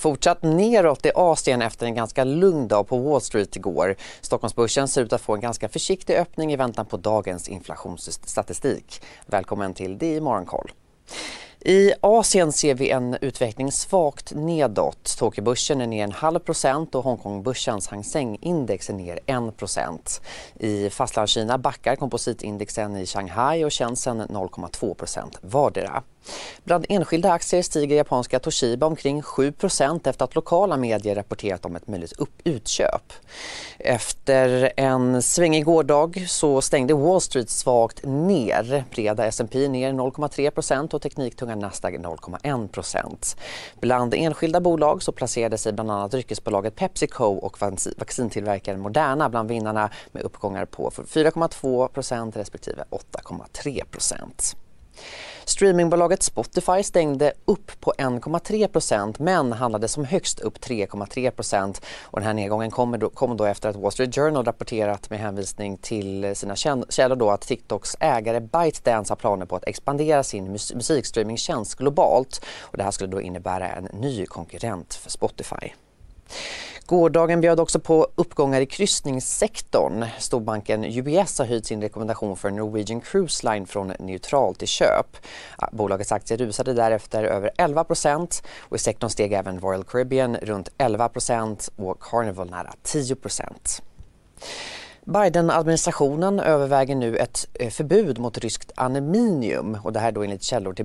Fortsatt neråt i Asien efter en ganska lugn dag på Wall Street igår. Stockholmsbörsen ser ut att få en ganska försiktig öppning i väntan på dagens inflationsstatistik. Välkommen till DI Morgonkoll. I Asien ser vi en utveckling svagt nedåt. Tokyobörsen är ner en halv procent och Hongkongbörsens Hang Seng-index är ner 1 procent. I Fastlandskina backar kompositindexen i Shanghai och Shenzhen 0,2 procent vardera. Bland enskilda aktier stiger japanska Toshiba omkring 7% efter att lokala medier rapporterat om ett möjligt utköp. Efter en svängig gårdag så stängde Wall Street svagt ner. Breda S&P ner 0,3% och tekniktunga Nasdaq 0,1% Bland enskilda bolag så placerade sig bland annat dryckesbolaget Pepsico och vaccintillverkaren Moderna bland vinnarna med uppgångar på 4,2% respektive 8,3 Streamingbolaget Spotify stängde upp på 1,3% men handlade som högst upp 3,3 och den här nedgången kom då, kom då efter att Wall Street Journal rapporterat med hänvisning till sina källor då att TikToks ägare ByteDance har planer på att expandera sin mus musikstreamingtjänst globalt och det här skulle då innebära en ny konkurrent för Spotify. Gårdagen bjöd också på uppgångar i kryssningssektorn. Storbanken UBS har höjt sin rekommendation för Norwegian Cruise Line från neutral till köp. Bolagets aktier rusade därefter över 11 och i sektorn steg även Royal Caribbean runt 11% och Carnival nära 10% Biden-administrationen överväger nu ett eh, förbud mot ryskt aluminium och det här då enligt källor till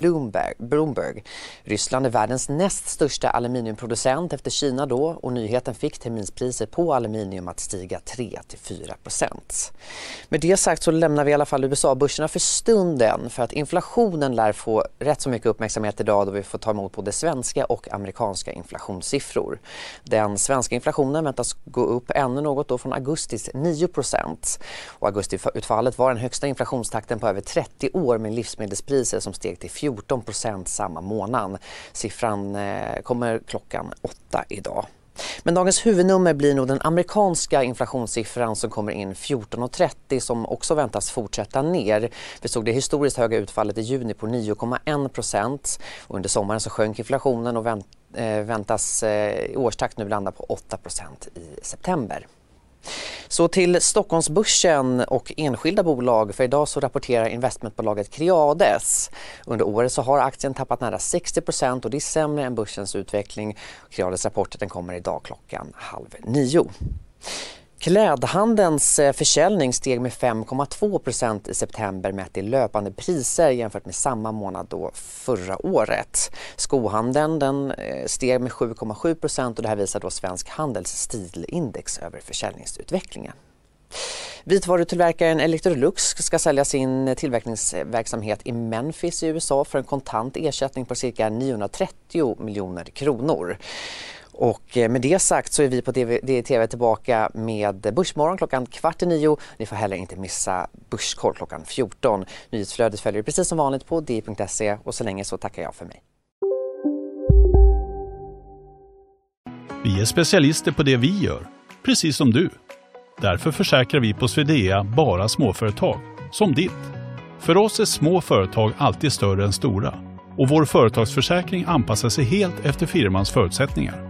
Bloomberg, Bloomberg. Ryssland är världens näst största aluminiumproducent efter Kina då och nyheten fick terminspriset på aluminium att stiga 3 4% Med det sagt så lämnar vi i alla fall USA-börserna för stunden för att inflationen lär få rätt så mycket uppmärksamhet idag då vi får ta emot både svenska och amerikanska inflationssiffror. Den svenska inflationen väntas gå upp ännu något då från augustis 9% och augustiutfallet var den högsta inflationstakten på över 30 år med livsmedelspriser som steg till 14 14 procent samma månad. Siffran eh, kommer klockan åtta idag. Men dagens huvudnummer blir nog den amerikanska inflationssiffran som kommer in 14,30 som också väntas fortsätta ner. Vi såg det historiskt höga utfallet i juni på 9,1 procent. Under sommaren så sjönk inflationen och eh, väntas eh, i årstakt nu landa på 8 procent i september. Så till Stockholmsbörsen och enskilda bolag. För idag så rapporterar investmentbolaget Creades. Under året så har aktien tappat nära 60% och det är sämre än börsens utveckling. Creades rapport den kommer idag klockan halv nio. Klädhandelns eh, försäljning steg med 5,2% i september mätt i löpande priser jämfört med samma månad då förra året. Skohandeln den eh, steg med 7,7% och det här visar då Svensk Handels stilindex över försäljningsutvecklingen. Vitvarutillverkaren Electrolux ska sälja sin tillverkningsverksamhet i Memphis i USA för en kontant ersättning på cirka 930 miljoner kronor. Och eh, med det sagt så är vi på DTV tillbaka med Börsmorgon klockan kvart i nio. Ni får heller inte missa Börskoll klockan 14. Nyhetsflödet följer precis som vanligt på di.se och så länge så tackar jag för mig. Vi är specialister på det vi gör, precis som du. Därför försäkrar vi på Swedea bara småföretag, som ditt. För oss är små företag alltid större än stora och vår företagsförsäkring anpassar sig helt efter firmans förutsättningar.